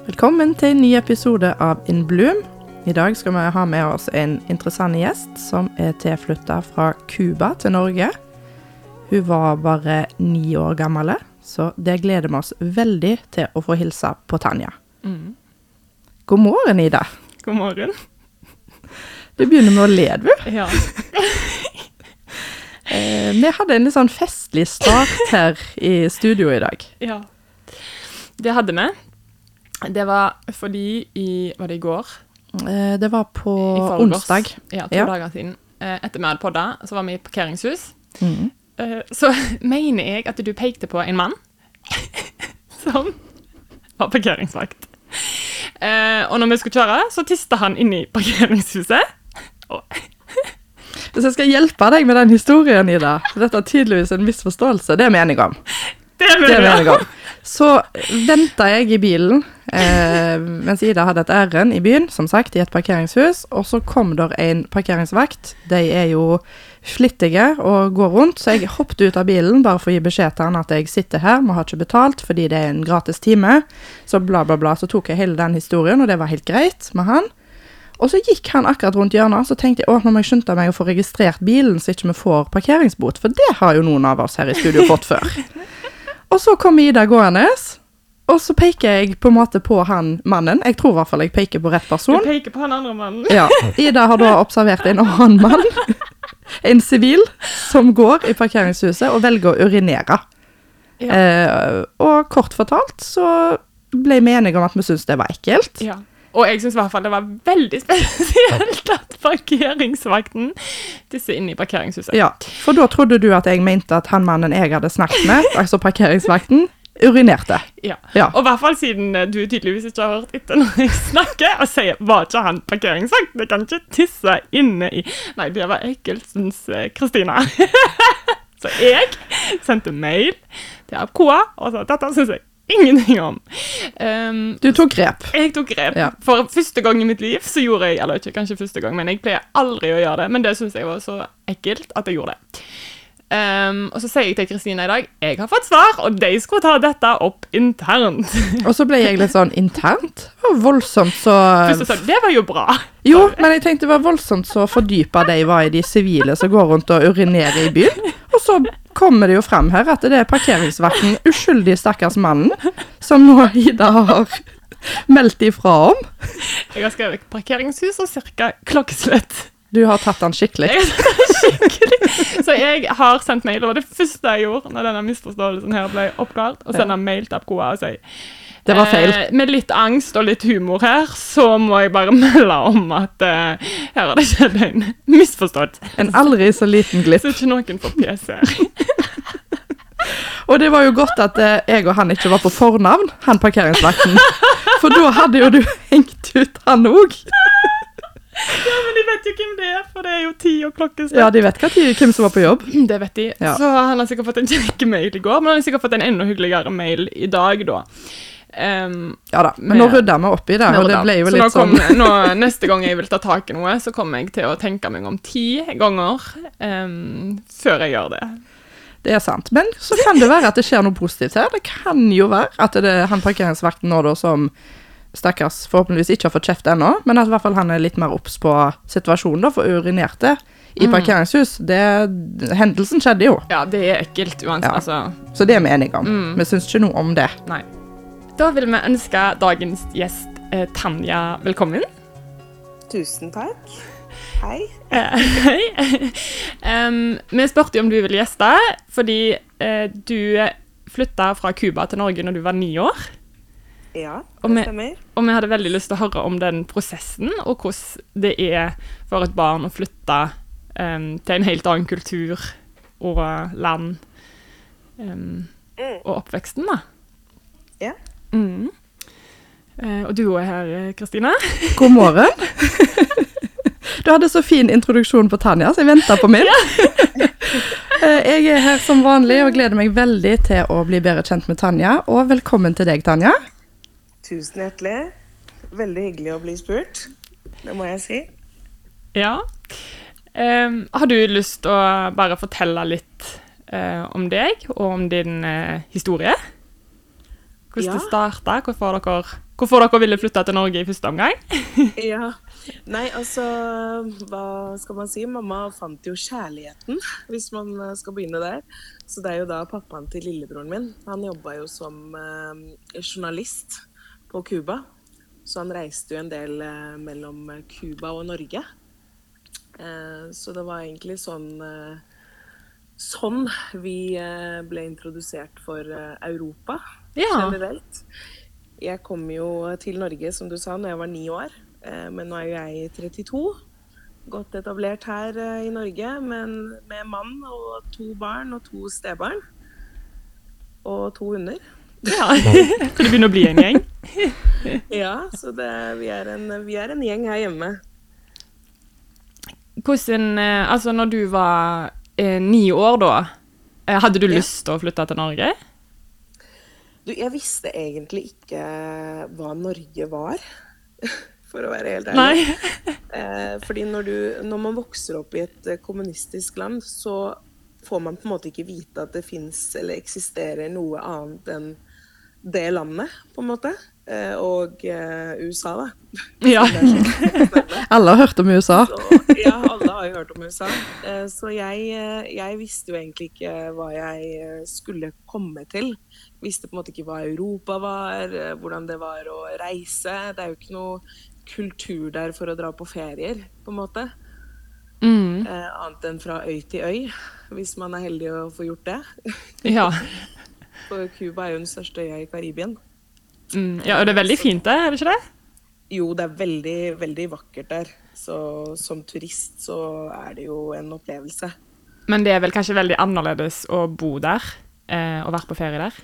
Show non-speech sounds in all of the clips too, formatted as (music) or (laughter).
Velkommen til en ny episode av In Bloom. I dag skal vi ha med oss en interessant gjest som er tilflytta fra Cuba til Norge. Hun var bare ni år gammel, så det gleder vi oss veldig til å få hilse på Tanja. Mm. God morgen, Ida. God morgen. Du begynner med å le, du. (laughs) Ja. (laughs) Eh, vi hadde en litt sånn festlig start her i studio i dag. ja. Det hadde vi. Det var fordi i Var det i går? Eh, det var på onsdag. Ja, to Ja. dager siden. Eh, Etter vi hadde podda, så var vi i parkeringshus. Mm. Eh, Så (laughs) mener jeg at du pekte på en mann (laughs) som var parkeringsvakt. Eh, Og når vi skulle kjøre, så tista han inn i parkeringshuset. (laughs) Hvis jeg skal hjelpe deg med den historien, Ida Dette er tydeligvis en misforståelse. Det er vi enige om. det Det er vi enige om. Så venta jeg i bilen eh, mens Ida hadde et ærend i byen, som sagt, i et parkeringshus. Og så kom der en parkeringsvakt. De er jo flittige og går rundt, så jeg hoppet ut av bilen bare for å gi beskjed til han at jeg sitter her, vi har ikke betalt fordi det er en gratis time. Så bla, bla, bla. Så tok jeg hele den historien, og det var helt greit med han. Og så gikk han akkurat rundt hjørnet, så tenkte jeg å, nå må jeg skynde meg å få registrert bilen, så ikke vi får parkeringsbot. For det har jo noen av oss her i studio fått før. (laughs) Og så kom Ida gående, og så peker jeg på en måte på han mannen. Jeg tror i hvert fall jeg peker på rett person. Du peker på han andre mannen. Ja, (laughs) Ida har da observert en annen mann, en sivil, som går i parkeringshuset og velger å urinere. Ja. Eh, og kort fortalt så ble vi enige om at vi syntes det var ekkelt. Ja. Og jeg syns i hvert fall det var veldig spesielt at parkeringsvakten tisser inne i parkeringshuset. Ja, for da trodde du at jeg mente at han mannen jeg hadde snakket med, altså parkeringsvakten, urinerte. Ja. Ja. Og i hvert fall siden eh, du tydeligvis ikke har hørt etter når jeg snakker, og sier 'var ikke han parkeringsvakt'? det kan ikke tisse inne i Nei, det var ekkelt, syns eh, Kristina. (laughs) Så jeg sendte mail til Koa og sa dette syns jeg ingenting om. Um, Du tok grep. jeg tok grep. Ja. For første gang i mitt liv så gjorde jeg Eller ikke kanskje første gang, men jeg pleier aldri å gjøre det. Men det syns jeg var så ekkelt at jeg gjorde det. Um, og så sier jeg til Kristina i dag jeg har fått svar, og de skulle ta dette opp internt. (laughs) Og så ble jeg litt sånn internt. Det var voldsomt så Først så sa du, det var jo bra. Jo, men jeg tenkte det var voldsomt så fordypa de var i de sivile som går rundt og urinerer i byen. Og så kommer det jo frem her at det er parkeringsvakten, uskyldige stakkars mannen, som nå Ida har meldt ifra om. Jeg har skrevet parkeringshus og cirka klokkeslett. Du har tatt den skikkelig. Skikkelig. Så jeg har sendt mail, det var det første jeg gjorde når denne misforståelsen her ble oppklart, å sende mail til Apkoa og si Det var feil. Eh, med litt angst og litt humor her, så må jeg bare (laughs) melde om at eh, her har det skjedd en misforståelse. En aldri så liten glipp. Så ikke noen får PC. (laughs) Og det var jo godt at eh, jeg og han ikke var på fornavn, han parkeringsvakten. For da hadde jo du hengt ut han òg. (laughs) Ja, men de vet jo hvem det er, for det er jo ti og klokkeslett. Ja, de vet tid, hvem som var på jobb. (clears throat) Det vet de. Ja. Så han har sikkert fått en (laughs) kjekk i går, men han har sikkert fått en enda hyggeligere mail i dag, da. Um, Ja da, men nå rydda vi opp i det, og det ble jo så litt sånn nå, Neste gang jeg vil ta tak i noe, så kommer jeg til å tenke meg om ti ganger um, før jeg gjør det. Det er sant. Men så kan det være at det skjer noe positivt her. Det kan jo være at det er han parkeringsvakten nå da som stakkars forhåpentligvis ikke har fått kjeft ennå, men at i hvert fall han er litt mer obs på situasjonen, da, for urinerte i Mm. parkeringshus. Det, hendelsen skjedde jo, Ja, det er ekkelt uansett. Ja. Altså, så det er vi enige om. Mm. Vi syns ikke noe om det. nei. Da vil vi ønske dagens gjest eh, Tanja velkommen. Tusen takk. Hei. (laughs) Hei. um, vi spurte jo om du ville gjeste, fordi uh, du flytta fra Cuba til Norge når du var ni år. Ja, Og det med- stemmer. Og vi hadde veldig lyst til å høre om den prosessen, og hvordan det er for et barn å flytte um, til en helt annen kultur og land. um, Mm. og oppveksten, da. Ja. Mm. Uh, og du er her, Kristine. (laughs) God morgen. Du hadde så fin introduksjon på Tanja, så jeg venta på min. (laughs) Eh, Jeg er her som vanlig og gleder meg veldig til å bli bedre kjent med Tanja. Og velkommen til deg, Tanja. Tusen hjertelig. Veldig hyggelig å bli spurt. Det må jeg si. Ja. Um, har du lyst til å bare fortelle litt uh, om deg og om din uh, historie? Hvordan Ja. det starta, hvorfor hvorfor dere ville flytte til Norge i første omgang. (laughs) Ja. Nei, altså Hva skal man si? Mamma fant jo kjærligheten, hvis man eh, skal begynne der. Så det er jo da pappaen til lillebroren min. Han jobba jo som uh, journalist på Cuba. Så han reiste jo en del eh, mellom Cuba og Norge. Eh, så det var egentlig sånn eh, Sånn vi eh, ble introdusert for eh, Europa Ja. generelt. Jeg kom jo til Norge, som du sa, når jeg var ni år. Eh, Men nå er jo jeg 32. Godt etablert her eh, i Norge, men med mann og to barn og to stebarn. Og to hunder. Ja. For det begynner å bli en gjeng. (laughs) Ja, så det, vi, er en, vi er en gjeng her hjemme. Hvordan eh, Altså, når du var eh, ni år, da, eh, hadde du Ja. lyst til å flytte til Norge? Du, jeg visste egentlig ikke hva Norge var, (laughs) for å være helt ærlig. Nei. (laughs) Eh, fordi når, du, når man vokser opp i et eh, kommunistisk land, så får man på en måte ikke vite at det fins eller eksisterer noe annet enn det landet, på en måte. Eh, og eh, USA, da. (laughs) Ja. Sånn. Alle har hørt om USA. Så, ja, alle har jo hørt om USA. Eh, Så jeg, jeg visste jo egentlig ikke hva jeg skulle komme til. Visste på en måte ikke hva Europa var, hvordan det var å reise. Det er jo ikke noe kultur der for å dra på ferier, på en måte. Mm. Eh, annet enn fra øy til øy, hvis man er heldig å få gjort det. Ja. (laughs) For Cuba er jo den største øya i Karibien. Mm. ja. Og det er veldig fint der, er det ikke det? Jo, det er veldig, veldig vakkert der. Så som turist så er det jo en opplevelse. Men det er vel kanskje veldig annerledes å bo der eh, og være på ferie der?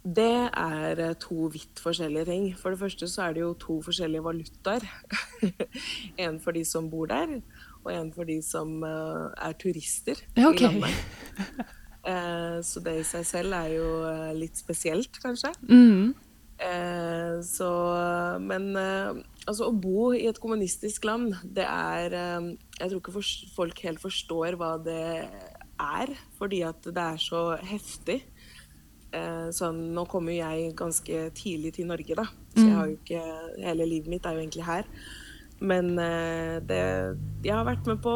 Det er eh, to vidt forskjellige ting. For det første så er det jo to forskjellige valutaer. (laughs) en for de som bor der, og en for de som eh, er turister Ja, ok. i landet. (laughs) Eh, så det i seg selv er jo eh, litt spesielt, kanskje. Mm. Eh, så Men altså, å bo i et kommunistisk land, det er Jeg tror ikke folk helt forstår hva det er, fordi at det er så heftig. Sånn, nå kommer jeg ganske tidlig til Norge, da. Så jeg har jo ikke Hele livet mitt er jo egentlig her. Men eh, det Jeg har vært med på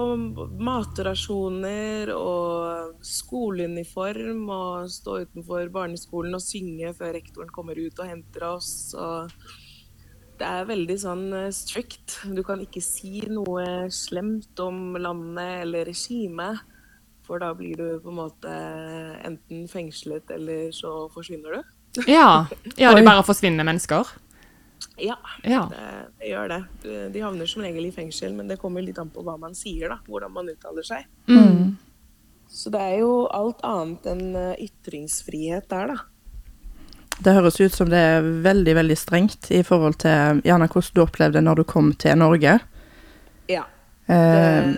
matrasjoner og skoleuniform og stå utenfor barneskolen og synge før rektoren kommer ut og henter oss. Og det er veldig sånn eh, strict. Du kan ikke si noe slemt om landet eller regimet. For da blir du på en måte enten fengslet, eller så forsvinner du. Ja. ja, det bare forsvinner mennesker. Ja, Ja. det, det gjør det. De havner som regel i fengsel, men det kommer litt an på hva man sier, da. Hvordan man uttaler seg. Mm. Så det er jo alt annet enn eh, ytringsfrihet der, da. Det høres ut som det er veldig, veldig strengt i forhold til gjerne hvordan du opplevde det når du kom til Norge. Ja. Eh,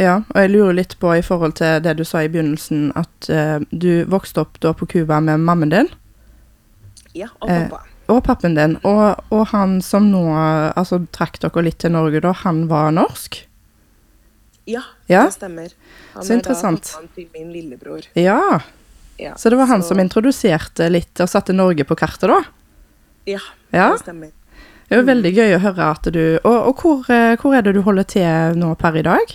ja, og jeg lurer litt på i forhold til det du sa i begynnelsen, at eh, du vokste opp da på Cuba med mammen din ja, og Eh, pappa. Og pappen din, og, og han som nå altså trakk dere litt til Norge da, han var norsk? Ja, Ja. det stemmer. Han Så er interessant. da til min lillebror. Ja, Ja, så det var han så- som introduserte litt og satte Norge på kartet da? Ja, Ja. det stemmer. Det er jo veldig gøy å høre at du Og, og hvor, eh, hvor er det du holder til nå per i dag?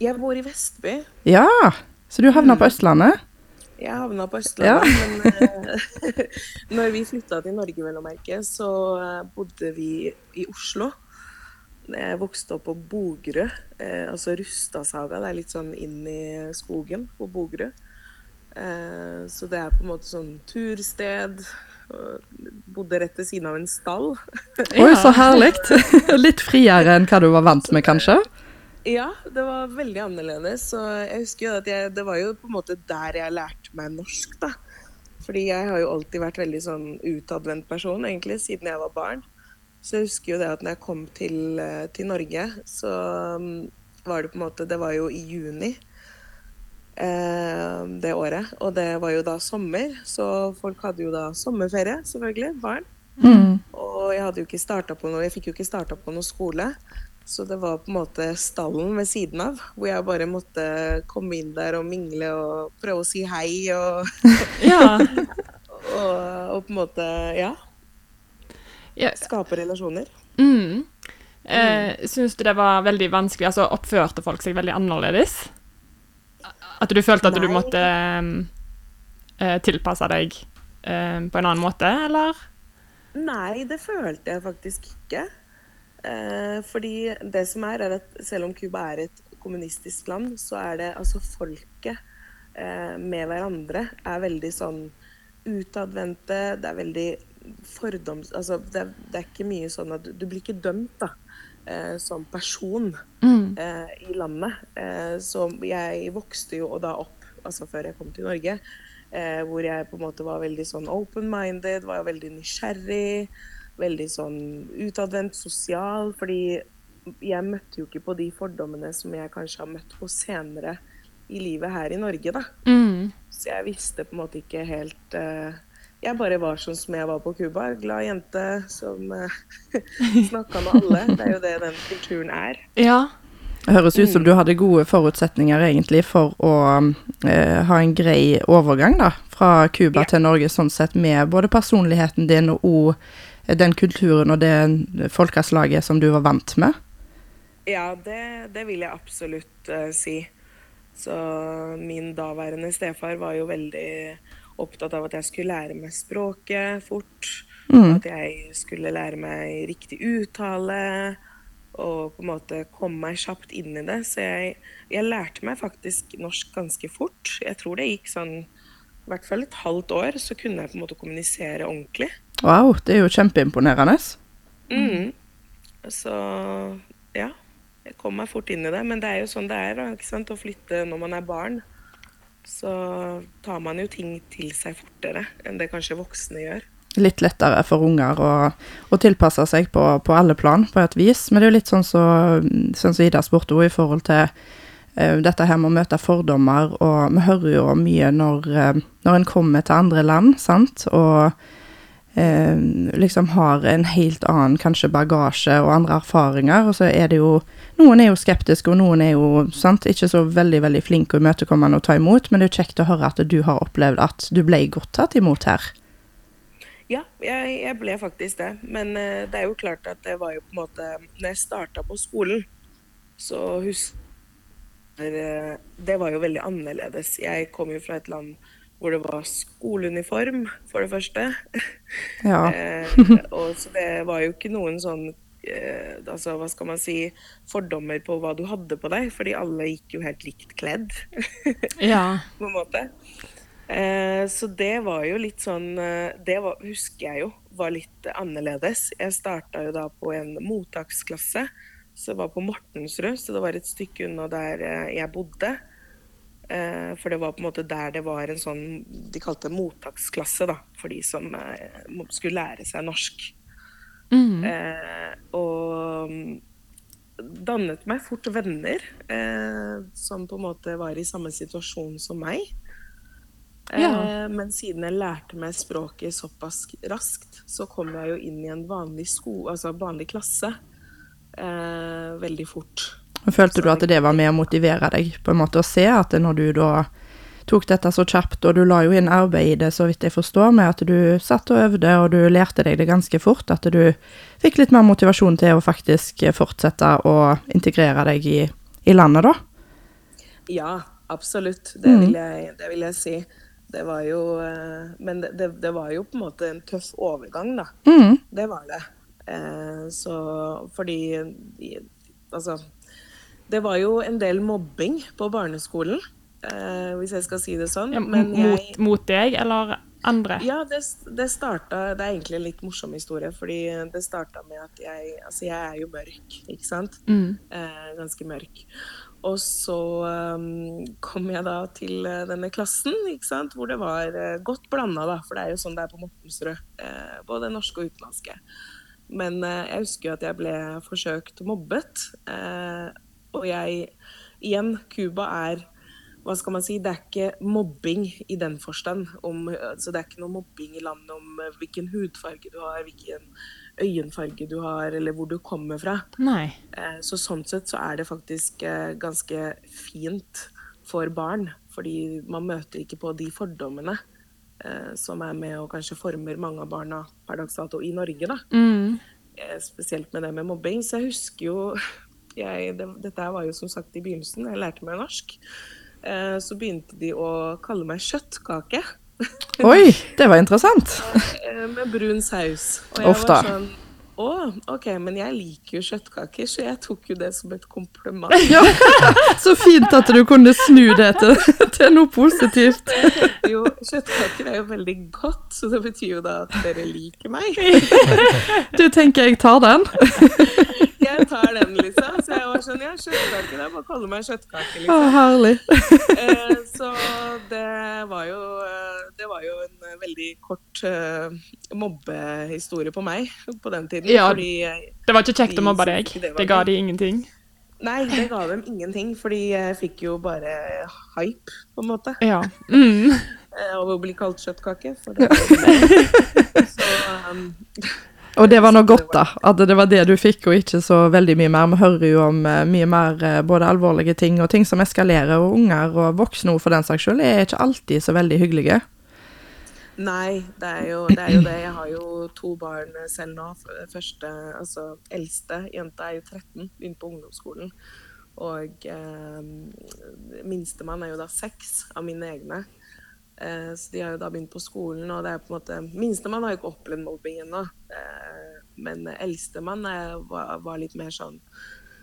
Jeg bor i Vestby. Ja, så du havna på Østlandet? Jeg havna på Østlandet, men uh, (laughs) når vi flytta til Norge, vel å merke, så eh, bodde vi i Oslo. Jeg vokste opp på Bogerud, eh, altså Rustadsaga. Det er litt sånn inn i skogen på Bogerud. Eh, så det er på en måte sånn tursted. Bodde rett ved siden av en stall. Oi, så (laughs) herlig! (laughs) Litt friere enn hva du var vant med, kanskje? Ja, det var veldig annerledes. Og jeg husker jo at jeg, det var jo på en måte der jeg lærte meg norsk, da. Fordi jeg har jo alltid vært veldig sånn utadvendt person, egentlig, siden jeg var barn. Så jeg husker jo det at når jeg kom til, eh, til Norge, så um, var det på en måte Det var jo i juni eh, det året. Og det var jo da sommer, så folk hadde jo da sommerferie, selvfølgelig. Barn. Mm. Og jeg hadde jo ikke starta på noe, jeg fikk jo ikke starta på noe skole. Så det var på en måte stallen ved siden av, hvor jeg bare måtte komme inn der og mingle og prøve å si hei og, (laughs) Ja. (laughs) og, og på en måte Ja. Skape relasjoner. mm. eh, Syns du det var veldig vanskelig? Altså, oppførte folk seg veldig annerledes? At du følte at du måtte eh, tilpasse deg eh, på en annen måte, eller? Nei, det følte jeg faktisk ikke. Eh, fordi det som er, er at selv om Cuba er et kommunistisk land, så er det altså folket eh, med hverandre er veldig sånn utadvendte. Det er veldig fordoms... Altså, det, er- det er ikke mye sånn at du, du blir ikke dømt, da. Eh, som person eh, i landet. Eh, så jeg vokste jo da opp, altså før jeg kom til Norge, eh, hvor jeg på en måte var veldig sånn open-minded, var veldig nysgjerrig, veldig sånn utadvendt, sosial. Fordi jeg møtte jo ikke på de fordommene som jeg kanskje har møtt på senere i livet her i Norge, da. Mm. Så jeg visste på en måte ikke helt uh, Jeg bare var sånn som jeg var på Cuba. Glad jente som (laughs) uh, snakka med alle. Det er jo det den kulturen er. Ja. Det høres ut som du hadde gode forutsetninger egentlig for å eh, ha en grei overgang da, fra Cuba Ja. til Norge, sånn sett med både personligheten din og den kulturen og det folkeslaget som du var vant med. Ja, det, det vil jeg absolutt uh, si. Så min daværende stefar var jo veldig opptatt av at jeg skulle lære meg språket fort. At jeg skulle lære meg riktig uttale. Og på en måte komme meg kjapt inn i det. Så jeg, jeg lærte meg faktisk norsk ganske fort. Jeg tror det gikk sånn i hvert fall et halvt år, så kunne jeg på en måte kommunisere ordentlig. Wow, det er jo kjempeimponerende. Mm. Så ja, jeg kom meg fort inn i det. Men det er jo sånn det er ikke sant? å flytte når man er barn. Så tar man jo ting til seg fortere enn det kanskje voksne gjør. Litt lettere for unger å, å tilpasse seg på, på alle plan, på et vis. Men det er jo litt sånn som så, sånn så Ida spurte henne i forhold til eh, dette her med å møte fordommer, og vi hører jo mye når, eh, når en kommer til andre land, sant, og liksom har en helt annen kanskje bagasje og andre erfaringer, og så er det jo Noen er jo skeptiske, og noen er jo sant, ikke så veldig veldig flinke og imøtekommende å ta imot, men det er jo kjekt å høre at du har opplevd at du ble godt tatt imot her. Ja, jeg, jeg ble faktisk det. Men uh, det er jo klart at det var jo på en måte Når jeg starta på skolen, så husker eh, Det var jo veldig annerledes. Jeg kom jo fra et land hvor det var skoleuniform, for det første. (laughs) Ja. Eh, og så det var jo ikke noen sånn eh, altså, hva skal man si, fordommer på hva du hadde på deg, fordi alle gikk jo helt likt kledd, (laughs) Ja. på en måte. Eh, så det var jo litt sånn eh, Det var, husker jeg jo var litt annerledes. Jeg starta jo da på en mottaksklasse som var på Mortensrud, så det var et stykke unna der eh, jeg bodde. Eh, For det var på en måte der det var en sånn De kalte det mottaksklasse, da, for de som eh, skulle lære seg norsk. Mm. Eh, og dannet meg fort venner eh, som på en måte var i samme situasjon som meg. Eh, Ja. Men siden jeg lærte meg språket såpass raskt, så kom jeg jo inn i en vanlig, sko altså vanlig klasse eh, veldig fort. Følte du at det var med å motivere deg på en måte å se at når du da tok dette så kjapt, og du la jo inn arbeid i det, så vidt jeg forstår, med at du satt og øvde, og du lærte deg det ganske fort, at du fikk litt mer motivasjon til å faktisk fortsette å integrere deg i, i landet, da? Ja, absolutt. Det, vil, jeg, det vil jeg si. Det var jo eh, Men det, det, det var jo på en måte en tøff overgang, da. Mm. Det var det. Eh, så fordi Altså Det var jo en del mobbing på barneskolen, eh, hvis jeg skal si det sånn. Ja, Men mot, jeg mot deg eller andre? Ja, det, det starta Det er egentlig en litt morsom historie, fordi det starta med at jeg Altså, jeg er jo mørk, ikke sant? Mm. Eh, ganske mørk. Og så um, kom jeg da til eh, denne klassen, ikke sant? hvor det var uh, godt blanda, da. For det er jo sånn det er på Mortensrud. Uh, både norske og utenlandske. Men jeg husker jo at jeg ble forsøkt mobbet. Og jeg Igjen, Cuba er hva skal man si, Det er ikke mobbing i den forstand. Om, altså det er ikke noe mobbing i landet om eh, hvilken hudfarge du har, hvilken øyenfarge du har, eller hvor du kommer fra. Nei. Eh, Så sånn sett så er det faktisk eh, ganske fint for barn, fordi man møter ikke på de fordommene eh, som er med og kanskje former mange av barna per dags dato i Norge, da. Mm. Spesielt med det med mobbing. Så jeg husker jo jeg, det, Dette var jo som sagt i begynnelsen, jeg lærte meg norsk. Eh, så begynte de å kalle meg kjøttkake. (laughs) Oi, det var interessant. Eh, med brun saus. Og jeg var sånn Å, OK, men jeg liker jo kjøttkaker, så jeg tok jo det som et kompliment. (laughs) Ja, så fint at du kunne snu det til, til noe positivt. (laughs) Jo, kjøttkaker er jo veldig godt, så det betyr jo da at dere liker meg. Du tenker jeg tar den? Jeg tar den, Lisa. Så jeg var sånn Ja, kjøttkake. er bare å kalle meg kjøttkaker, Å, liksom. herlig. Eh, så det var jo eh, Det var jo en eh, veldig kort eh, mobbehistorie på meg på den tiden. Ja. Fordi Det var ikke kjekt å mobbe deg. det Det ga de ingenting. Nei, det ga dem ingenting, fordi jeg fikk jo bare hype, på en måte. Ja. Mm. Av å bli kalt kjøttkake. For det (laughs) var så um, Og det var noe godt, da. At det var det du fikk, og ikke så veldig mye mer. Vi hører jo om eh, mye mer eh, både alvorlige ting og ting som eskalerer, og unger og voksne for den saks skyld er ikke alltid så veldig hyggelige. Nei, det er, jo, det er jo det. Jeg har jo to barn selv nå. Første, altså eldste jenta er jo 13, begynte på ungdomsskolen. Og eh, minstemann er jo da seks av mine egne. Eh, så de har jo da begynt på skolen, og det er på en måte Minstemann har jo ikke opplevd mobbing ennå. Eh, men eldstemann var, var litt mer sånn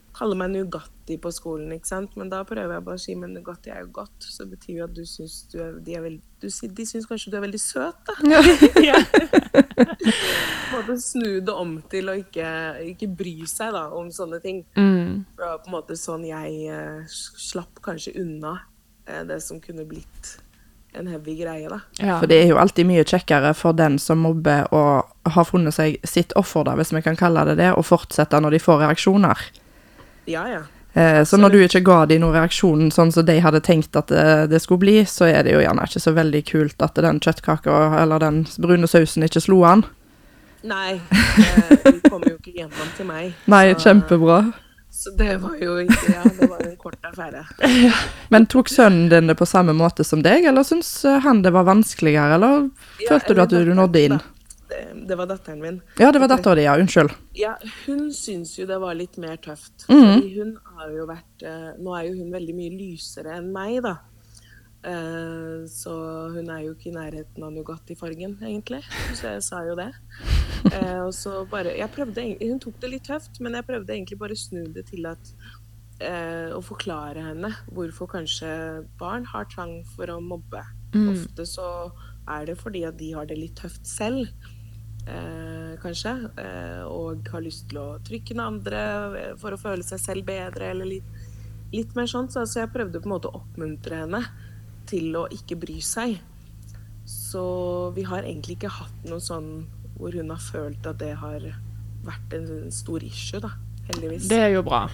Kaller meg Nugatti på skolen, ikke sant. Men da prøver jeg bare å si men Nugatti er jo godt. Så det betyr jo at du syns du er, de er veldig du, De syns kanskje du er veldig søt, da. Ja. (laughs) Måte snu det om til å ikke, ikke bry seg da, om sånne ting. Mm. Det var på en måte sånn jeg eh, slapp kanskje unna det som kunne blitt en heavy greie, da. Ja. For det er jo alltid mye kjekkere for den som mobber og har funnet seg sitt offer, da, hvis vi kan kalle det det, og fortsette når de får reaksjoner. Ja, ja. Eh, så når du ikke ga dem noen reaksjon sånn som de hadde tenkt at det, det skulle bli, så er det jo gjerne ikke så veldig kult at den kjøttkaka eller den brune sausen ikke slo an. Nei, eh, de kommer jo ikke gjennom til meg. Nei, så- kjempebra. Så det var jo ikke Ja, det var en kort affære. (laughs) Men tok sønnen din det på samme måte som deg, eller syns eh, han det var vanskeligere, eller Ja, følte du at du nådde inn? Det, det var datteren min. Ja, det var dattera di, ja. Unnskyld. Ja, hun syns jo det var litt mer tøft. Mm. Fordi hun har jo vært eh, Nå er jo hun veldig mye lysere enn meg, da. Eh, så hun er jo ikke i nærheten av Nugatti-fargen, egentlig. Så jeg sa jo det. Eh, og så bare Jeg prøvde Hun tok det litt tøft, men jeg prøvde egentlig bare å snu det til at eh, Å forklare henne hvorfor kanskje barn har trang for å mobbe. Ofte så er det fordi at de har det litt tøft selv eh, kanskje, eh, og har lyst til å trykke den andre for å føle seg selv bedre, eller litt, litt mer sånn. Så altså, jeg prøvde på en måte å oppmuntre henne til å ikke bry seg. Så vi har egentlig ikke hatt noe sånn hvor hun har følt at det har vært en stor issue, da. Heldigvis. Det er jo bra.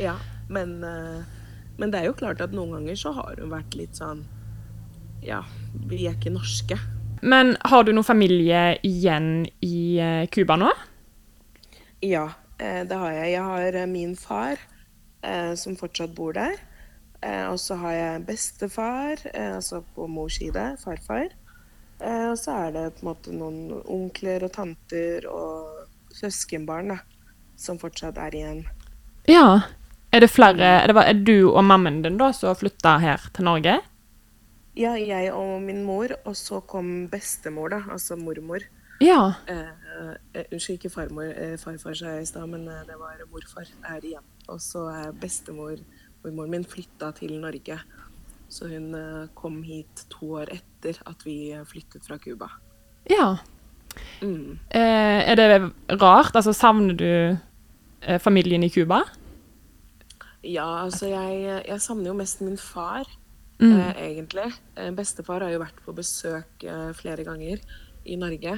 Ja, men, eh, men det er jo klart at noen ganger så har hun vært litt sånn Ja, vi er ikke norske. Men har du noen familie igjen i eh, Cuba nå? Ja, eh, det har jeg. Jeg har min far, eh, som fortsatt bor der. Eh, og så har jeg bestefar, eh, altså på mors side, farfar. Eh, og så er det på en måte noen onkler og tanter og søskenbarn da, som fortsatt er igjen. Ja. Er det flere Er det er du og mammaen din da som flytta her til Norge? Ja, jeg og min mor, og så kom bestemor, da, altså mormor. Ja. Eh, unnskyld, ikke farmor. Farfar sa jeg i stad, men det var morfar er igjen. Og så er bestemor, mormoren min, flytta til Norge. Så hun eh, kom hit to år etter at vi eh, flyttet fra Cuba. Ja. Mm. Eh, er det rart? Altså, savner du eh, familien i Cuba? Ja, altså jeg, jeg savner jo mest min far, Mm. eh, egentlig. Eh, bestefar har jo vært på besøk eh, flere ganger i Norge.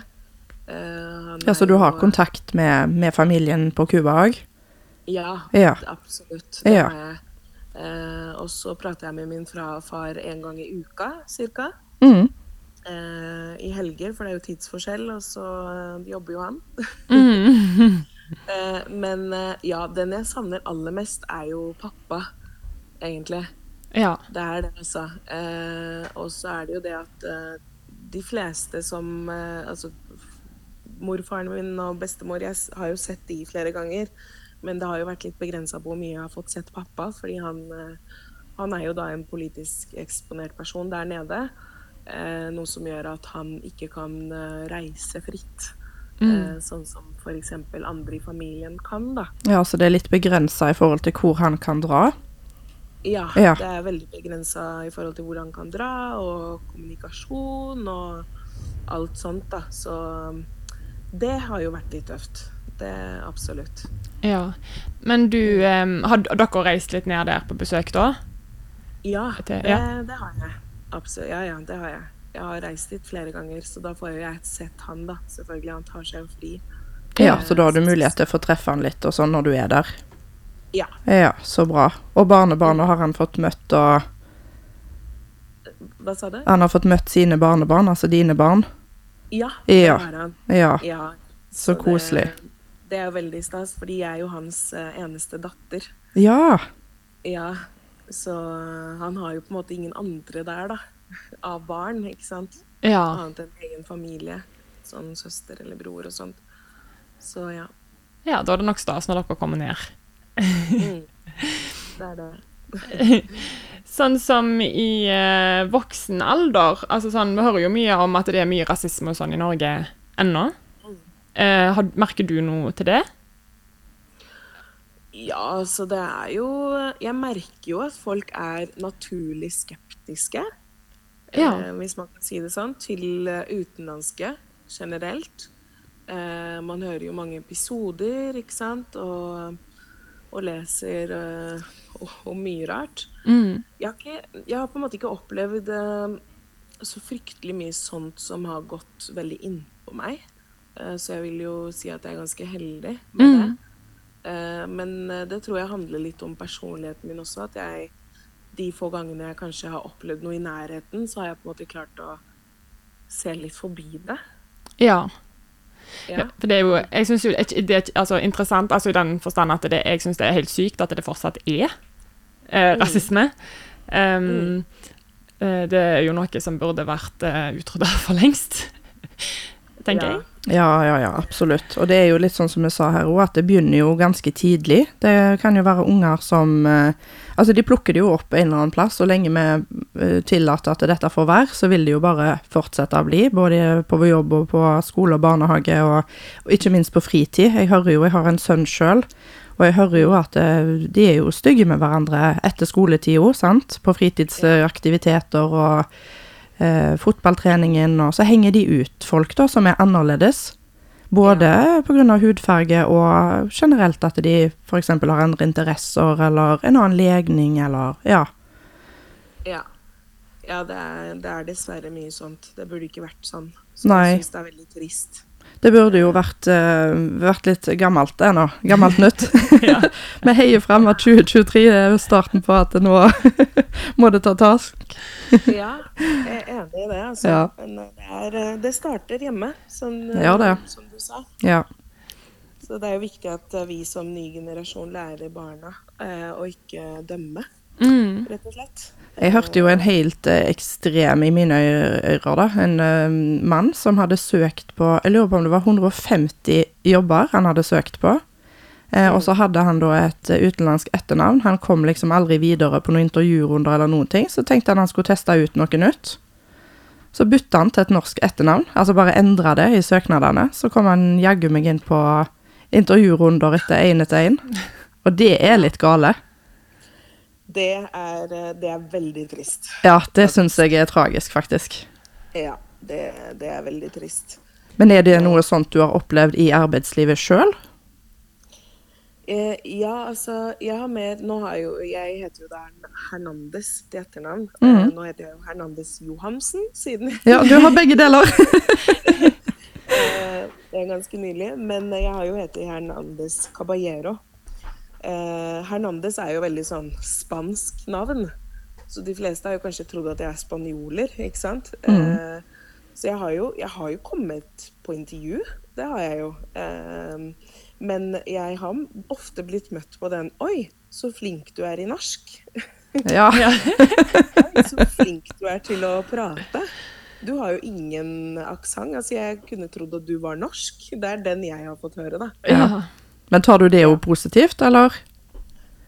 Eh, Ja, Så du har og, kontakt med, med familien på Cuba òg? Ja, Ja. absolutt. Det Ja. har jeg. Eh, og så prater jeg med min far en gang i uka, cirka. Mm. Eh, I helger, for det er jo tidsforskjell, og så eh, jobber jo han. Mm. (laughs) Eh, men eh, ja, den jeg savner aller mest, er jo pappa, egentlig. Ja. Det er det, altså. Eh, og så er det jo det at de fleste som Altså morfaren min og bestemor, jeg har jo sett de flere ganger. Men det har jo vært litt begrensa på hvor mye jeg har fått sett pappa, fordi han, eh, han er jo da en politisk eksponert person der nede. Eh, noe som gjør at han ikke kan eh, reise fritt. Mm. sånn som f.eks. andre i familien kan, da. Ja, så det er litt begrensa i forhold til hvor han kan dra. Ja, Ja. det er veldig begrensa i forhold til hvor han kan dra, og kommunikasjon og alt sånt, da. Så um, det har jo vært litt tøft. Det absolutt. Ja. Men du, um, har dere reist litt ned der på besøk da? Ja, Det- det, ja. det har jeg. Absolutt. Ja, ja, det har jeg. Jeg har reist dit flere ganger, så da får jo jeg sett han, da. Selvfølgelig. Han tar seg jo fri. Ja, så da har du mulighet til å få treffe han litt og sånn når du er der. Ja. Ja, så bra. Og barnebarna har han fått møtt, og Hva sa du? han har fått møtt sine barnebarn, altså dine barn. Ja, Ja. det har han. Ja, Ja. så koselig. Det, det er jo veldig stas, fordi jeg er jo hans eh, eneste datter. Ja, Ja, så han har jo på en måte ingen andre der, da. (laughs) Av barn, ikke sant. Ja. Annet enn egen familie. Sånn søster eller bror og sånt. Så ja. ja, da er det nok stas når dere kommer ned. Mm. (laughs) Det er det. (laughs) Sånn som i eh, voksen alder, altså sånn, vi hører jo mye om at det er mye rasisme og sånn i Norge ennå. Eh, har, merker du noe til det? Ja, altså det er jo Jeg merker jo at folk er naturlig skeptiske. Ja. Eh, hvis man kan si det sånn. Til eh, utenlandske generelt. Eh, man hører jo mange episoder, ikke sant, og, og leser eh, om mye rart. Mm. Jeg har, ikke, jeg har på en måte ikke opplevd eh, så fryktelig mye sånt som har gått veldig innpå meg. Eh, så jeg vil jo si at jeg er ganske heldig med Mm. det. Eh, men eh, det tror jeg handler litt om personligheten min også. At jeg de få gangene jeg kanskje har opplevd noe i nærheten, så har jeg på en måte klart å se litt forbi det. Ja. Ja. For det er jo Jeg syns jo det er altså, interessant altså i den forstand at det, jeg syns det er helt sykt at det fortsatt er eh, rasisme. Um, mm. det er jo noe som burde vært uh, utrydda (laughs) for lengst, tenker Ja. jeg. Ja, ja, ja, absolutt. Og det er jo litt sånn som jeg sa her òg, at det begynner jo ganske tidlig. Det kan jo være unger som eh, Altså, de plukker det jo opp en eller annen plass, og lenge vi eh, tillater at dette får være, så vil det jo bare fortsette å bli, både på jobb og på skole og barnehage, og, og ikke minst på fritid. Jeg hører jo, jeg har en sønn sjøl, og jeg hører jo at eh, de er jo stygge med hverandre etter skoletid òg, sant, på fritidsaktiviteter og eh, fotballtreningen, og så henger de ut folk da, som er annerledes. Både pga. hudfarge og generelt at de f.eks. har andre interesser eller en annen legning eller Ja. Ja. Ja, det er, det er dessverre mye sånt. Det burde ikke vært sånn. Så Nei. jeg syns det er veldig trist. Det burde jo vært, eh, vært litt gammelt det nå. Gammelt nytt. (laughs) Vi heier frem at 2023 er starten på at nå (laughs) må det ta task. Ja, jeg er enig i det, altså. Ja. Men eh, det, er, eh, det starter hjemme, som, Det gjør det. som du sa. Ja. Så det er jo viktig at vi som ny generasjon lærer barna eh, å ikke dømme, Mm. rett og slett. Jeg hørte jo en helt eh, ekstrem i mine ører, da. En eh, mann som hadde søkt på Jeg lurer på om det var 150 jobber han hadde søkt på. Eh, og så hadde han da et utenlandsk etternavn. Han kom liksom aldri videre på noen intervjurunder eller noen ting. Så tenkte han han skulle teste ut noe nytt. Så bytta han til et norsk etternavn, altså bare endra det i søknadene. Så kom han jaggu meg inn på intervjurunder etter én etter én. Og det er litt gale. Det er, eh, det er veldig trist. Ja, det syns jeg er tragisk, faktisk. Ja, det, det er veldig trist. Men er det noe sånt du har opplevd i arbeidslivet sjøl? Eh, ja, altså, jeg har mer Nå har jeg jo Jeg heter jo da Hernandez til etternavn. Mm Eh, nå heter jeg jo Hernandez Johansen, siden Ja, du har begge deler. (laughs) (laughs) Eh, det er ganske nylig. Men jeg har jo hett Hernandez Caballero. Eh, Hernandez er jo veldig sånn spansk navn. Så de fleste har jo kanskje trodd at jeg er spanjoler, ikke sant. Eh, så jeg har, jo, jeg har jo kommet på intervju. Det har jeg jo. Eh, men jeg har ofte blitt møtt på den Oi, så flink du er i norsk. (laughs) Ja. (laughs) Oi, så flink du er til å prate. Du har jo ingen aksent. Altså, jeg kunne trodd at du var norsk. Det er den jeg har fått høre, da. Ja. Men tar du det jo positivt, eller?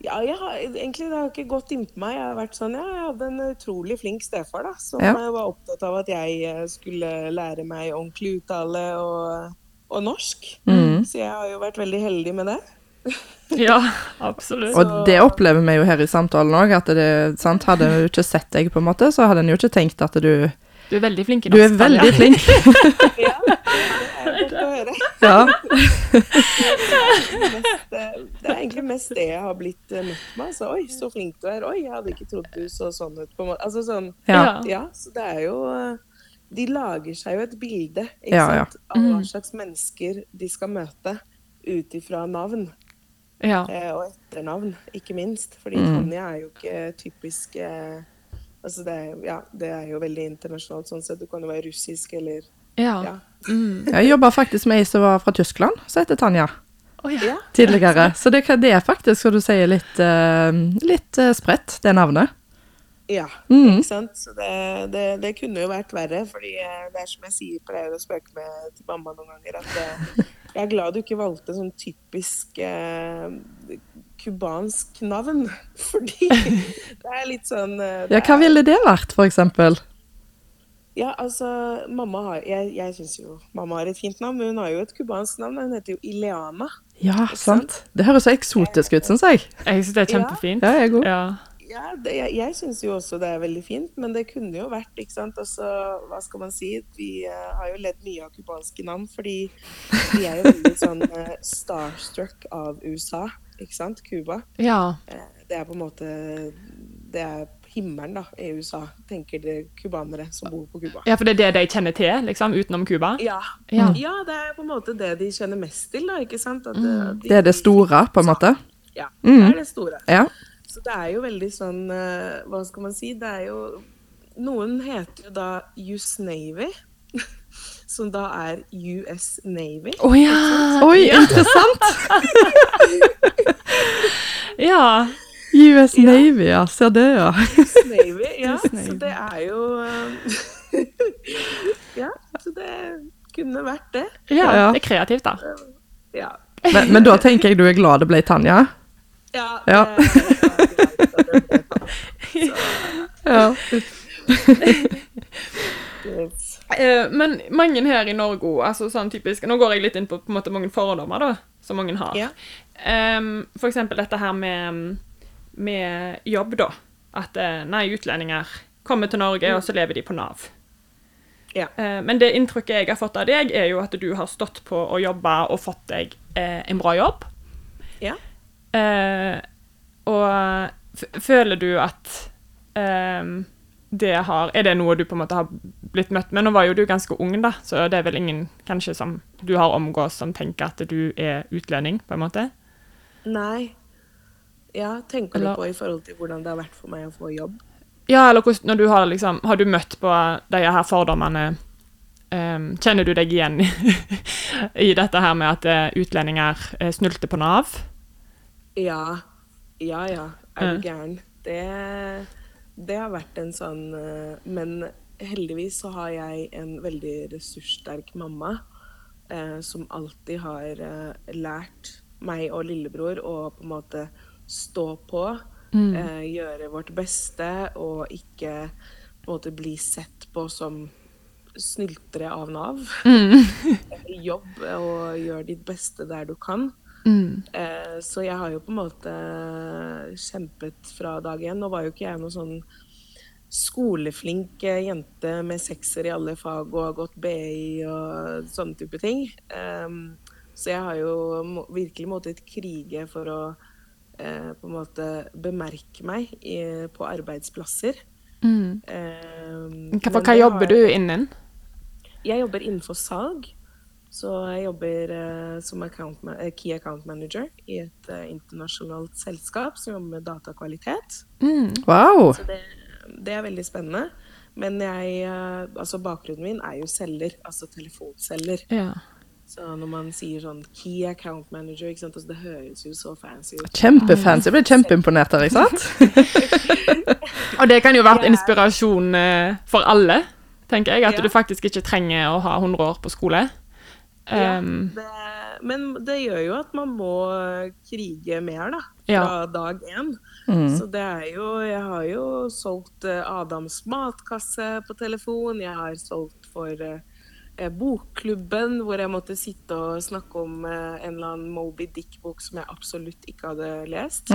Ja, jeg har, egentlig det har ikke gått innpå meg. Jeg har vært sånn, ja, jeg hadde en utrolig flink stefar da, som Ja. var opptatt av at jeg eh, skulle lære meg ordentlig uttale og, og norsk. Mm. Så jeg har jo vært veldig heldig med det. (laughs) (laughs) ja, absolutt. Og det opplever vi jo her i samtalen òg, at det, sant, hadde du ikke sett deg, på en måte, så hadde en jo ikke tenkt at du Du er veldig flink i norsk. Du er veldig flink. (laughs) Ja, (laughs) det er. Ja. Mest, eh, det er egentlig mest det jeg har blitt eh, møtt med. Altså, Oi, så flink du er. Oi, jeg hadde ikke trodd du så sånn ut. på en måte. Altså sånn, Ja. Ja, så det er jo eh, De lager seg jo et bilde ikke Ja, ja. sant? av hva slags mennesker de skal møte ut ifra navn. Ja. Eh, og etternavn, ikke minst. Fordi Mm. Tonje er jo ikke typisk eh, Altså det ja, det er jo veldig internasjonalt sånn sett. Du kan jo være russisk eller Ja. Ja. Jeg jobba faktisk med ei som var fra Tyskland, som heter Tanja. Oh, ja. Tidligere. Så det, det er faktisk, skal du si, litt, eh, litt eh, spredt, det navnet. Ja, Mm. ikke sant. Så det, det, det kunne jo vært verre. fordi eh, det er som jeg sier, pleier å spøke med til mamma noen ganger, at eh, jeg er glad du ikke valgte sånn typisk eh, kubansk navn. (laughs) Fordi det er litt sånn eh, Ja, hva ville det vært, for eksempel? Ja, altså, mamma har Jeg, jeg syns jo mamma har et fint navn, men hun har jo et kubansk navn. Hun heter jo Ileana. Ja, sant. Det høres så eksotisk ut, syns jeg. Jeg syns det er kjempefint. Ja, jeg er god. Ja. Ja, det, jeg, jeg syns jo også det er veldig fint, men det kunne jo vært, ikke sant. Altså, hva skal man si? Vi uh, har jo ledd mye av kubanske navn, fordi vi er jo veldig sånn uh, starstruck av USA, ikke sant. Cuba. ja. Uh, det er på en måte Det er himmelen, da, i USA, tenker det cubanere som bor på Cuba. Ja, for det er det de kjenner til, liksom, utenom Cuba? Ja. Ja. ja, det er på en måte det de kjenner mest til, da, ikke sant. At, mm. de- Det er det store, på en måte. Ja, Mm. det er det store. Ja. Så det er jo veldig sånn eh, Hva skal man si? Det er jo Noen heter jo da US Navy. (laughs) Som da er US Navy. Å ja! Oi, interessant! (laughs) Ja. US Navy, ja. Ser det, ja. US (laughs) Navy, ja. Navy. Så det er jo eh, (laughs) Ja, så det kunne vært det. ja. Ja. Det er kreativt, da. Ja. Men, men da tenker jeg du er glad det ble Tanja? Ja. Ja. Ja. Eh, men mange her i Norge altså sånn typisk Nå går jeg litt inn på, på en måte mange fordommer da, som mange har. Ja. Um, for eksempel dette her med, med jobb, da. At eh, nei, utlendinger kommer til Norge, og så lever de på Nav. Ja. Eh, men det inntrykket jeg har fått av deg, er jo at du har stått på og jobba og fått deg eh, en bra jobb. ja. Og føler du at det har Er det noe du på en måte har blitt møtt med? Nå var jo du ganske ung, da, så det er vel ingen kanskje som du har omgås som tenker at du er utlending, på en måte? Nei. Ja, tenker Eller- du på i forhold til hvordan det har vært for meg å få jobb? Ja, eller hvordan, når du har liksom Har du møtt på de her fordommene um, Kjenner du deg igjen (laughs) i, dette her med at eh, utlendinger eh, snylter på Nav? Ja. Ja ja, er du gæren. Det, det har vært en sånn eh, Men heldigvis så har jeg en veldig ressurssterk mamma eh, som alltid har eh, lært meg og lillebror å på en måte stå på. Eh, gjøre vårt beste og ikke på en måte bli sett på som snyltere av Nav. (laughs) Jobb og gjør ditt beste der du kan. Eh, så jeg har jo på en måte kjempet fra dag én. Nå var jo ikke jeg noen sånn skoleflink eh, jente med sekser i alle fag og har gått BI og sånne type ting. Um, så jeg har jo virkelig måttet krige for å på en måte bemerke meg i, på arbeidsplasser. Mm. Hva, hva jobber du innen? jeg jobber innenfor salg. Så jeg jobber eh, som account eh, key account manager i et eh, internasjonalt selskap som jobber med datakvalitet. Wow. Så det, det er veldig spennende. Men jeg, eh, altså bakgrunnen min er jo selger, altså telefonselger. Ja. Så når man sier sånn key account manager, ikke sant? Altså, det høres jo så fancy ut. Kjempefancy. Jeg ble kjempeimponert her, ikke sant? (laughs) Og det kan jo vært inspirasjon eh, for alle. tenker jeg. At Ja. du faktisk ikke trenger å ha 100 år på skole. Ja, Um, det, men det gjør jo at man må krige mer, da. Ja. Fra dag én. Mm. Så det er jo Jeg har jo solgt eh, Adams matkasse på telefon. Jeg har solgt for eh, Bokklubben, hvor jeg måtte sitte og snakke om eh, en eller annen Moby Dick-bok som jeg absolutt ikke hadde lest. (laughs)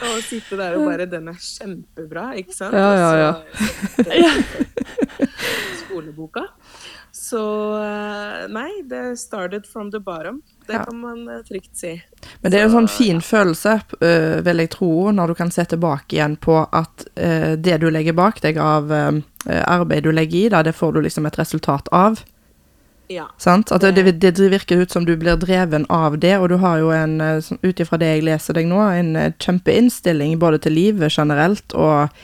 Og sitte der og bare Den er kjempebra, ikke sant? Ja, ja, ja. Så- Skoleboka. Så eh, nei, det started from the bottom. Det kan man eh, trygt si. Men det er en sånn fin følelse, øh, vil jeg tro, når du kan se tilbake igjen på at øh, det du legger bak deg av øh, arbeid du legger i, da, det får du liksom et resultat av. Ja. Sant? At det, det, det virker ut som du blir dreven av det, og du har jo en, sånn- ut ifra det jeg leser deg nå, en øh, kjempeinnstilling både til livet generelt, og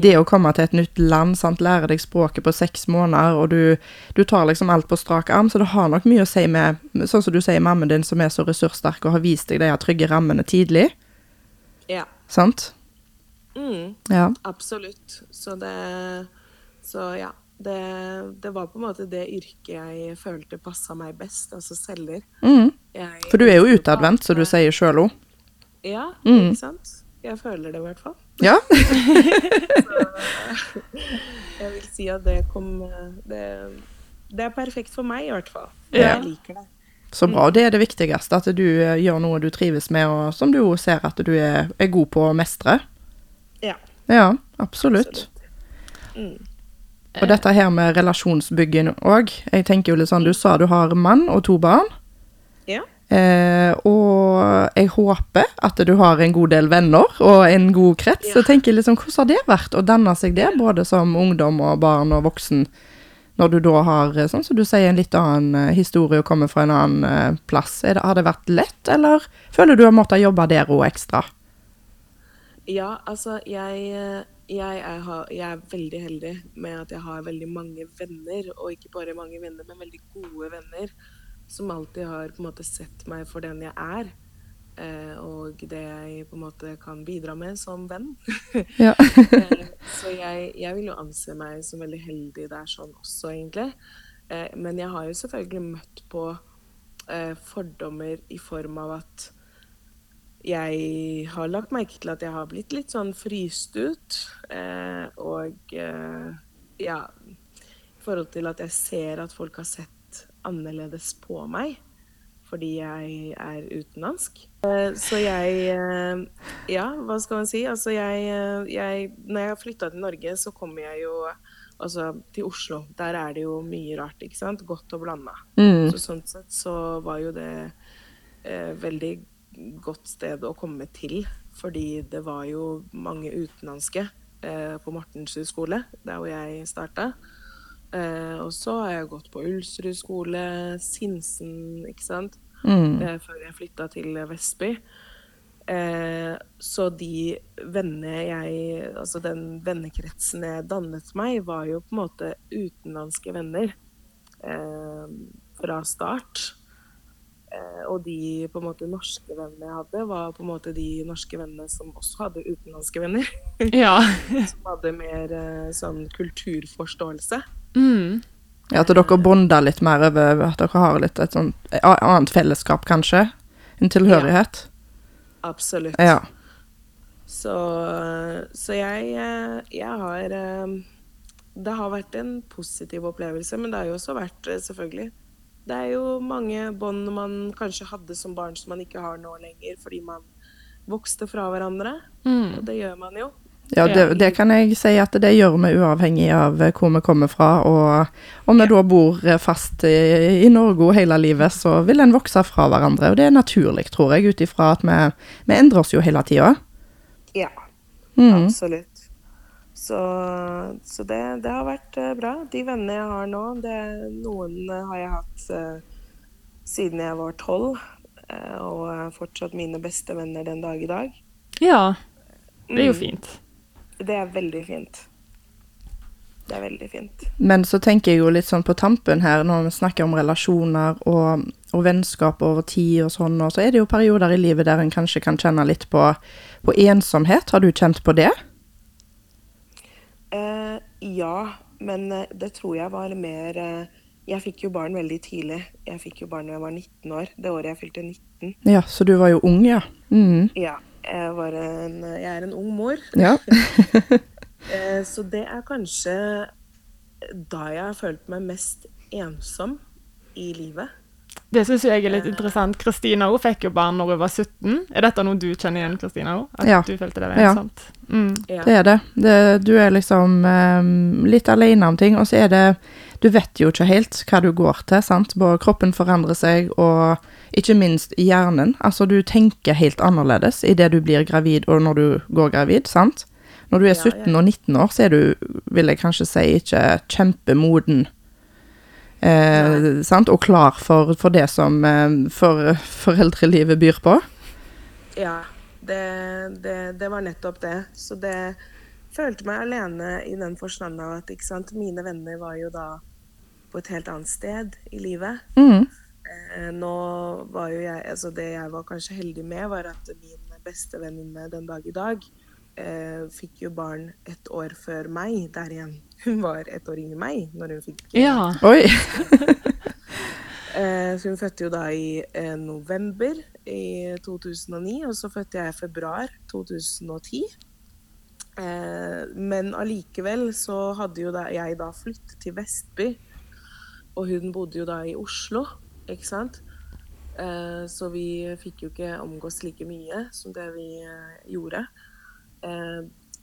det å komme til et nytt land, sant? lære deg språket på seks måneder, og du, du tar liksom alt på strak arm, så det har nok mye å si med, sånn som du sier, mammen din som er så ressurssterk og har vist deg de trygge rammene tidlig, ja. sant? Mm. Ja. Absolutt. Så det Så ja. Det, det var på en måte det yrket jeg følte passa meg best, altså selger. Mm. For du er jo utadvendt, så du sier sjøl òg. Ja, Mm. ikke sant? Jeg føler det i hvert fall. Ja. (laughs) Jeg vil si at det kom Det, det er perfekt for meg, i hvert fall. Ja. Jeg liker det. Så bra. Det er det viktigste, at du eh, gjør noe du trives med, og som du ser at du er, er god på å mestre. Ja. Ja, absolutt. Mm. Og dette her med relasjonsbygging òg. Jeg tenker jo litt sånn, du sa du har mann og to barn. Ja. Eh, og jeg håper at du har en god del venner og en god krets. Ja. Så tenker jeg liksom, hvordan har det vært å danne seg det, både som ungdom og barn og voksen, når du da har, eh, sånn som du sier, en litt annen eh, historie og kommer fra en annen eh, plass? Det, har det vært lett, eller føler du har måttet jobbe der òg ekstra? Ja, altså jeg, jeg, er, jeg er veldig heldig med at jeg har veldig mange venner, og ikke bare mange venner, men veldig gode venner, som alltid har på en måte sett meg for den jeg er, eh, og det jeg på en måte kan bidra med som venn. Ja. (laughs) Eh, Så jeg, jeg vil jo anse meg som veldig heldig der sånn også, egentlig. Eh, Men jeg har jo selvfølgelig møtt på fordommer i form av at jeg har lagt merke til at jeg har blitt litt sånn fryst ut. Eh, og eh, ja I forhold til at jeg ser at folk har sett annerledes på meg fordi jeg er utenlandsk. Eh, så jeg eh, Ja, hva skal man si? Altså jeg, eh, jeg Når jeg flytta til Norge, så kommer jeg jo altså til Oslo. Der er det jo mye rart, ikke sant? Godt og blanda. Mm. Så sånn sett så var jo det eh, veldig godt sted å komme til. Fordi det var jo mange utenlandske eh, på Mortensrud skole, der hvor jeg starta. Eh, og så har jeg gått på Ulsrud skole, Sinsen, ikke sant. Mm. Eh, før jeg flytta til Vestby. Eh, så de vennene jeg Altså den vennekretsen jeg dannet meg, var jo på en måte utenlandske venner eh, fra start. Eh, og de på en måte norske vennene jeg hadde, var på en måte de norske vennene som også hadde utenlandske venner. (laughs) Ja. som hadde mer eh, sånn kulturforståelse. Mm. Ja, At dere bonder litt mer over at dere har litt et sånt annet fellesskap, kanskje? En tilhørighet? Absolutt. Ja. Så, så jeg, eh, jeg har Det har vært en positiv opplevelse, men det har jo også vært, selvfølgelig Det er jo mange bånd man kanskje hadde som barn som man ikke har nå lenger, fordi man vokste fra hverandre. Mm. Og det gjør man jo. Ja, det, det kan jeg si at det gjør vi uavhengig av hvor vi kommer fra. Og om vi da bor fast i, i Norge hele livet, så vil en vokse fra hverandre. Og det er naturlig, tror jeg, ut ifra at vi, vi endrer oss jo hele tida. Ja, Mm. absolutt. Så, så det, det har vært eh, bra. De vennene jeg har nå, det, noen eh, har jeg hatt uh, siden jeg var tolv. eh, og er fortsatt mine beste venner den dag i dag. ja. Det er jo Mm. fint. Det er veldig fint. Det er veldig fint. Men så tenker jeg jo litt sånn på tampen her, når vi snakker om relasjoner og, og vennskap over tid og sånn, og så er det jo perioder i livet der en kanskje kan kjenne litt på, på ensomhet. Har du kjent på det? Eh, ja, men eh, det tror jeg var mer eh, Jeg fikk jo barn veldig tidlig. Jeg fikk jo barn da jeg var 19 år. Det året jeg fylte 19. Ja, så du var jo ung, ja. Mm. Ja, jeg, var en, jeg er en ung mor. Ja. (laughs) (laughs) Eh, så det er kanskje da jeg har følt meg mest ensom i livet. Det syns jeg er litt interessant. Kristina hun fikk jo barn når hun var 17. Er dette noe du kjenner igjen, Kristina? At Ja. du følte det var Ja. Mm. Ja. Det er det. det du er liksom um, litt alene om ting, og så er det Du vet jo ikke helt hva du går til, sant. Både kroppen forandrer seg, og ikke minst hjernen. Altså, du tenker helt annerledes idet du blir gravid og når du går gravid, sant. Når du er Ja, ja. 17 og 19 år, så er du, vil jeg kanskje si, ikke kjempemoden. Eh, sant? Og klar for, for det som eh, for, foreldrelivet byr på. Ja, det, det, det var nettopp det. Så det følte meg alene i den forstand av at sant, mine venner var jo da på et helt annet sted i livet. Mm. Eh, nå var jo jeg Altså det jeg var kanskje heldig med, var at min beste venninne den dag i dag eh, fikk jo barn ett år før meg der igjen. (laughs) Hun var ett år yngre enn meg når hun fikk Ja. Oi. (laughs) Eh, så hun fødte jo da i eh, november i 2009, og så fødte jeg i februar 2010. Eh, men allikevel så hadde jo da, jeg da flyttet til Vestby, og hun bodde jo da i Oslo, ikke sant? Eh, så vi fikk jo ikke omgås like mye som det vi eh, gjorde. Eh,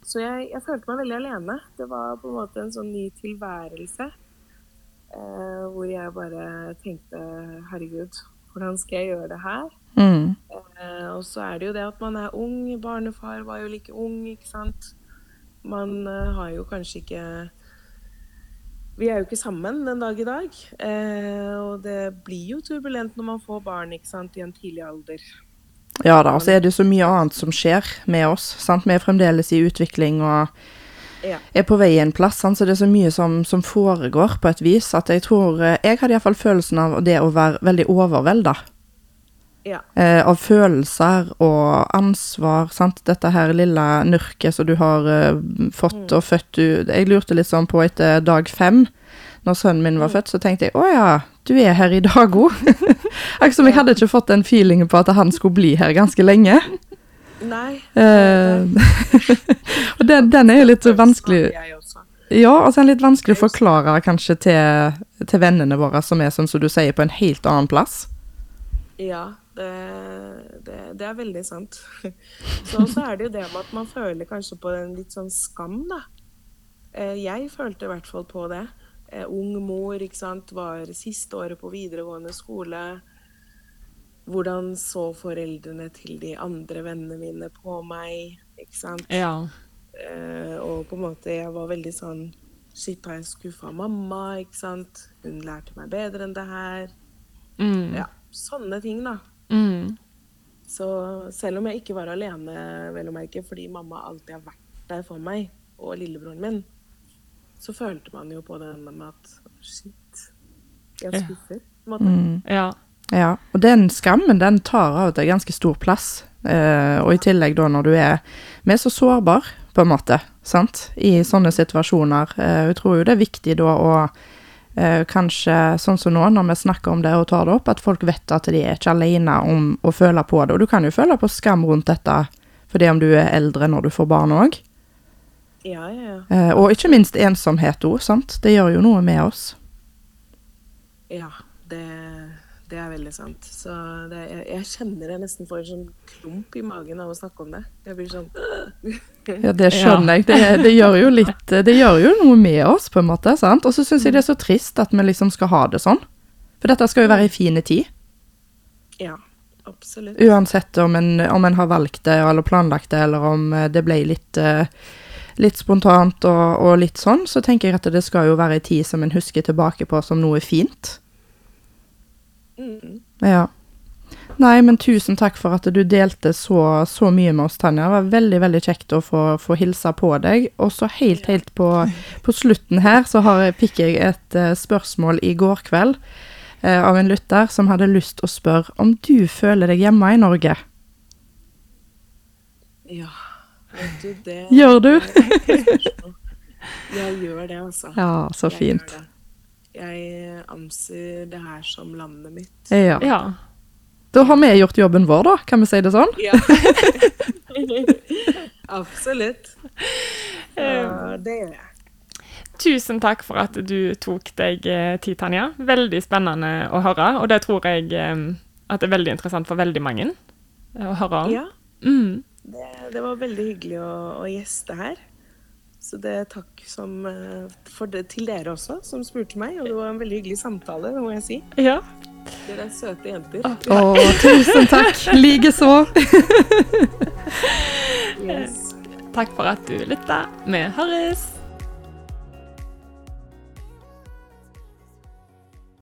så jeg, jeg følte meg veldig alene. Det var på en måte en sånn ny tilværelse. Eh, hvor jeg bare tenkte herregud, hvordan skal jeg gjøre det her? Mm. Eh, og så er det jo det at man er ung. Barnefar var jo like ung, ikke sant. Man har jo kanskje ikke Vi er jo ikke sammen den dag i dag. Eh, og det blir jo turbulent når man får barn ikke sant, i en tidlig alder. Ja da, og så er det så mye annet som skjer med oss. sant? Vi er fremdeles i utvikling og Ja. er på vei en plass, sant? så det er så mye som, som foregår på et vis at jeg tror eh, Jeg hadde iallfall følelsen av det å være veldig overvelda. Ja. Eh, av følelser og ansvar. sant? Dette her lille nurket som du har eh, fått og født du Jeg lurte litt sånn på etter dag fem, når sønnen min var født, så tenkte jeg å ja, du er her i dag òg. (laughs) Akkurat som jeg hadde ikke fått den feelingen på at han skulle bli her ganske lenge. Nei. Eh, (laughs) og den, den er jo litt vanskelig. Ja, altså litt vanskelig å forklare kanskje til, til vennene våre som er, som du sier, på en helt annen plass. Ja, det, det, det er veldig sant. (laughs) Så så er det jo det med at man føler kanskje på en litt sånn skam, da. Eh, Jeg følte i hvert fall på det. Eh, Ung mor, ikke sant, var siste året på videregående skole. Hvordan så foreldrene til de andre vennene mine på meg, ikke sant. Ja. Eh, og på en måte jeg var veldig sånn Shit, har jeg skuffa mamma, ikke sant? Hun lærte meg bedre enn det her. Mm. Ja, sånne ting, da. Mm. Så selv om jeg ikke var alene, vel å merke, fordi mamma alltid har vært der for meg, og lillebroren min, så følte man jo på den med at shit, jeg skuffer, Ja. Mm. Ja. Ja, og den skammen den tar av og til ganske stor plass. Eh, og i tillegg da når du er Vi er så sårbar, på en måte, sant, i sånne situasjoner. Eh, jeg tror jo det er viktig da å eh, kanskje, sånn som nå, når vi snakker om det og tar det opp, at folk vet at de er ikke alene om å føle på det. Og du kan jo føle på skam rundt dette fordi om du er eldre når du får barn òg. Ja, ja, ja. Eh, og ikke minst ensomhet òg, sant. Det gjør jo noe med oss. Ja, det, det er veldig sant. Så det, jeg, jeg kjenner jeg nesten får en sånn klump i magen av å snakke om det. Jeg blir sånn Ja, det skjønner jeg. Det, det gjør jo litt Det gjør jo noe med oss, på en måte. sant? Og så syns jeg det er så trist at vi liksom skal ha det sånn. For dette skal jo være i fine tid. Ja, absolutt. Uansett om en, om en har valgt det eller planlagt det, eller om eh, det ble litt, eh, litt spontant og, og litt sånn, så tenker jeg at det skal jo være ei tid som en husker tilbake på som noe fint. Mm. Ja. Nei, men tusen takk for at du delte så, så mye med oss, Tanja. Det var veldig veldig kjekt å få, få hilse på deg. Og så helt, helt på, på slutten her, så har, fikk jeg et uh, spørsmål i går kveld uh, av en lytter som hadde lyst å spørre om du føler deg hjemme i Norge. Ja, du det Gjør du? Jeg gjør det, altså. Ja, så Jeg fint. Jeg anser det her som landet mitt. Ja. Ja. Da har vi gjort jobben vår, da. Kan vi si det sånn? Ja. (laughs) Absolutt. Ja, det gjør jeg. Tusen takk for at du tok deg eh, tid, Tanja. Veldig spennende å høre, og det tror jeg eh, at det er veldig interessant for veldig mange eh, å høre om. Ja, Mm. Det, det var veldig hyggelig å, å gjeste her. Så det er takk som, eh, for det, til dere også, som spurte meg. Og det var en veldig hyggelig samtale, det må jeg si. Ja. Dere er søte jenter. Å, (laughs) tusen takk. Likeså. Yes. Takk for at du lytta. Vi høres!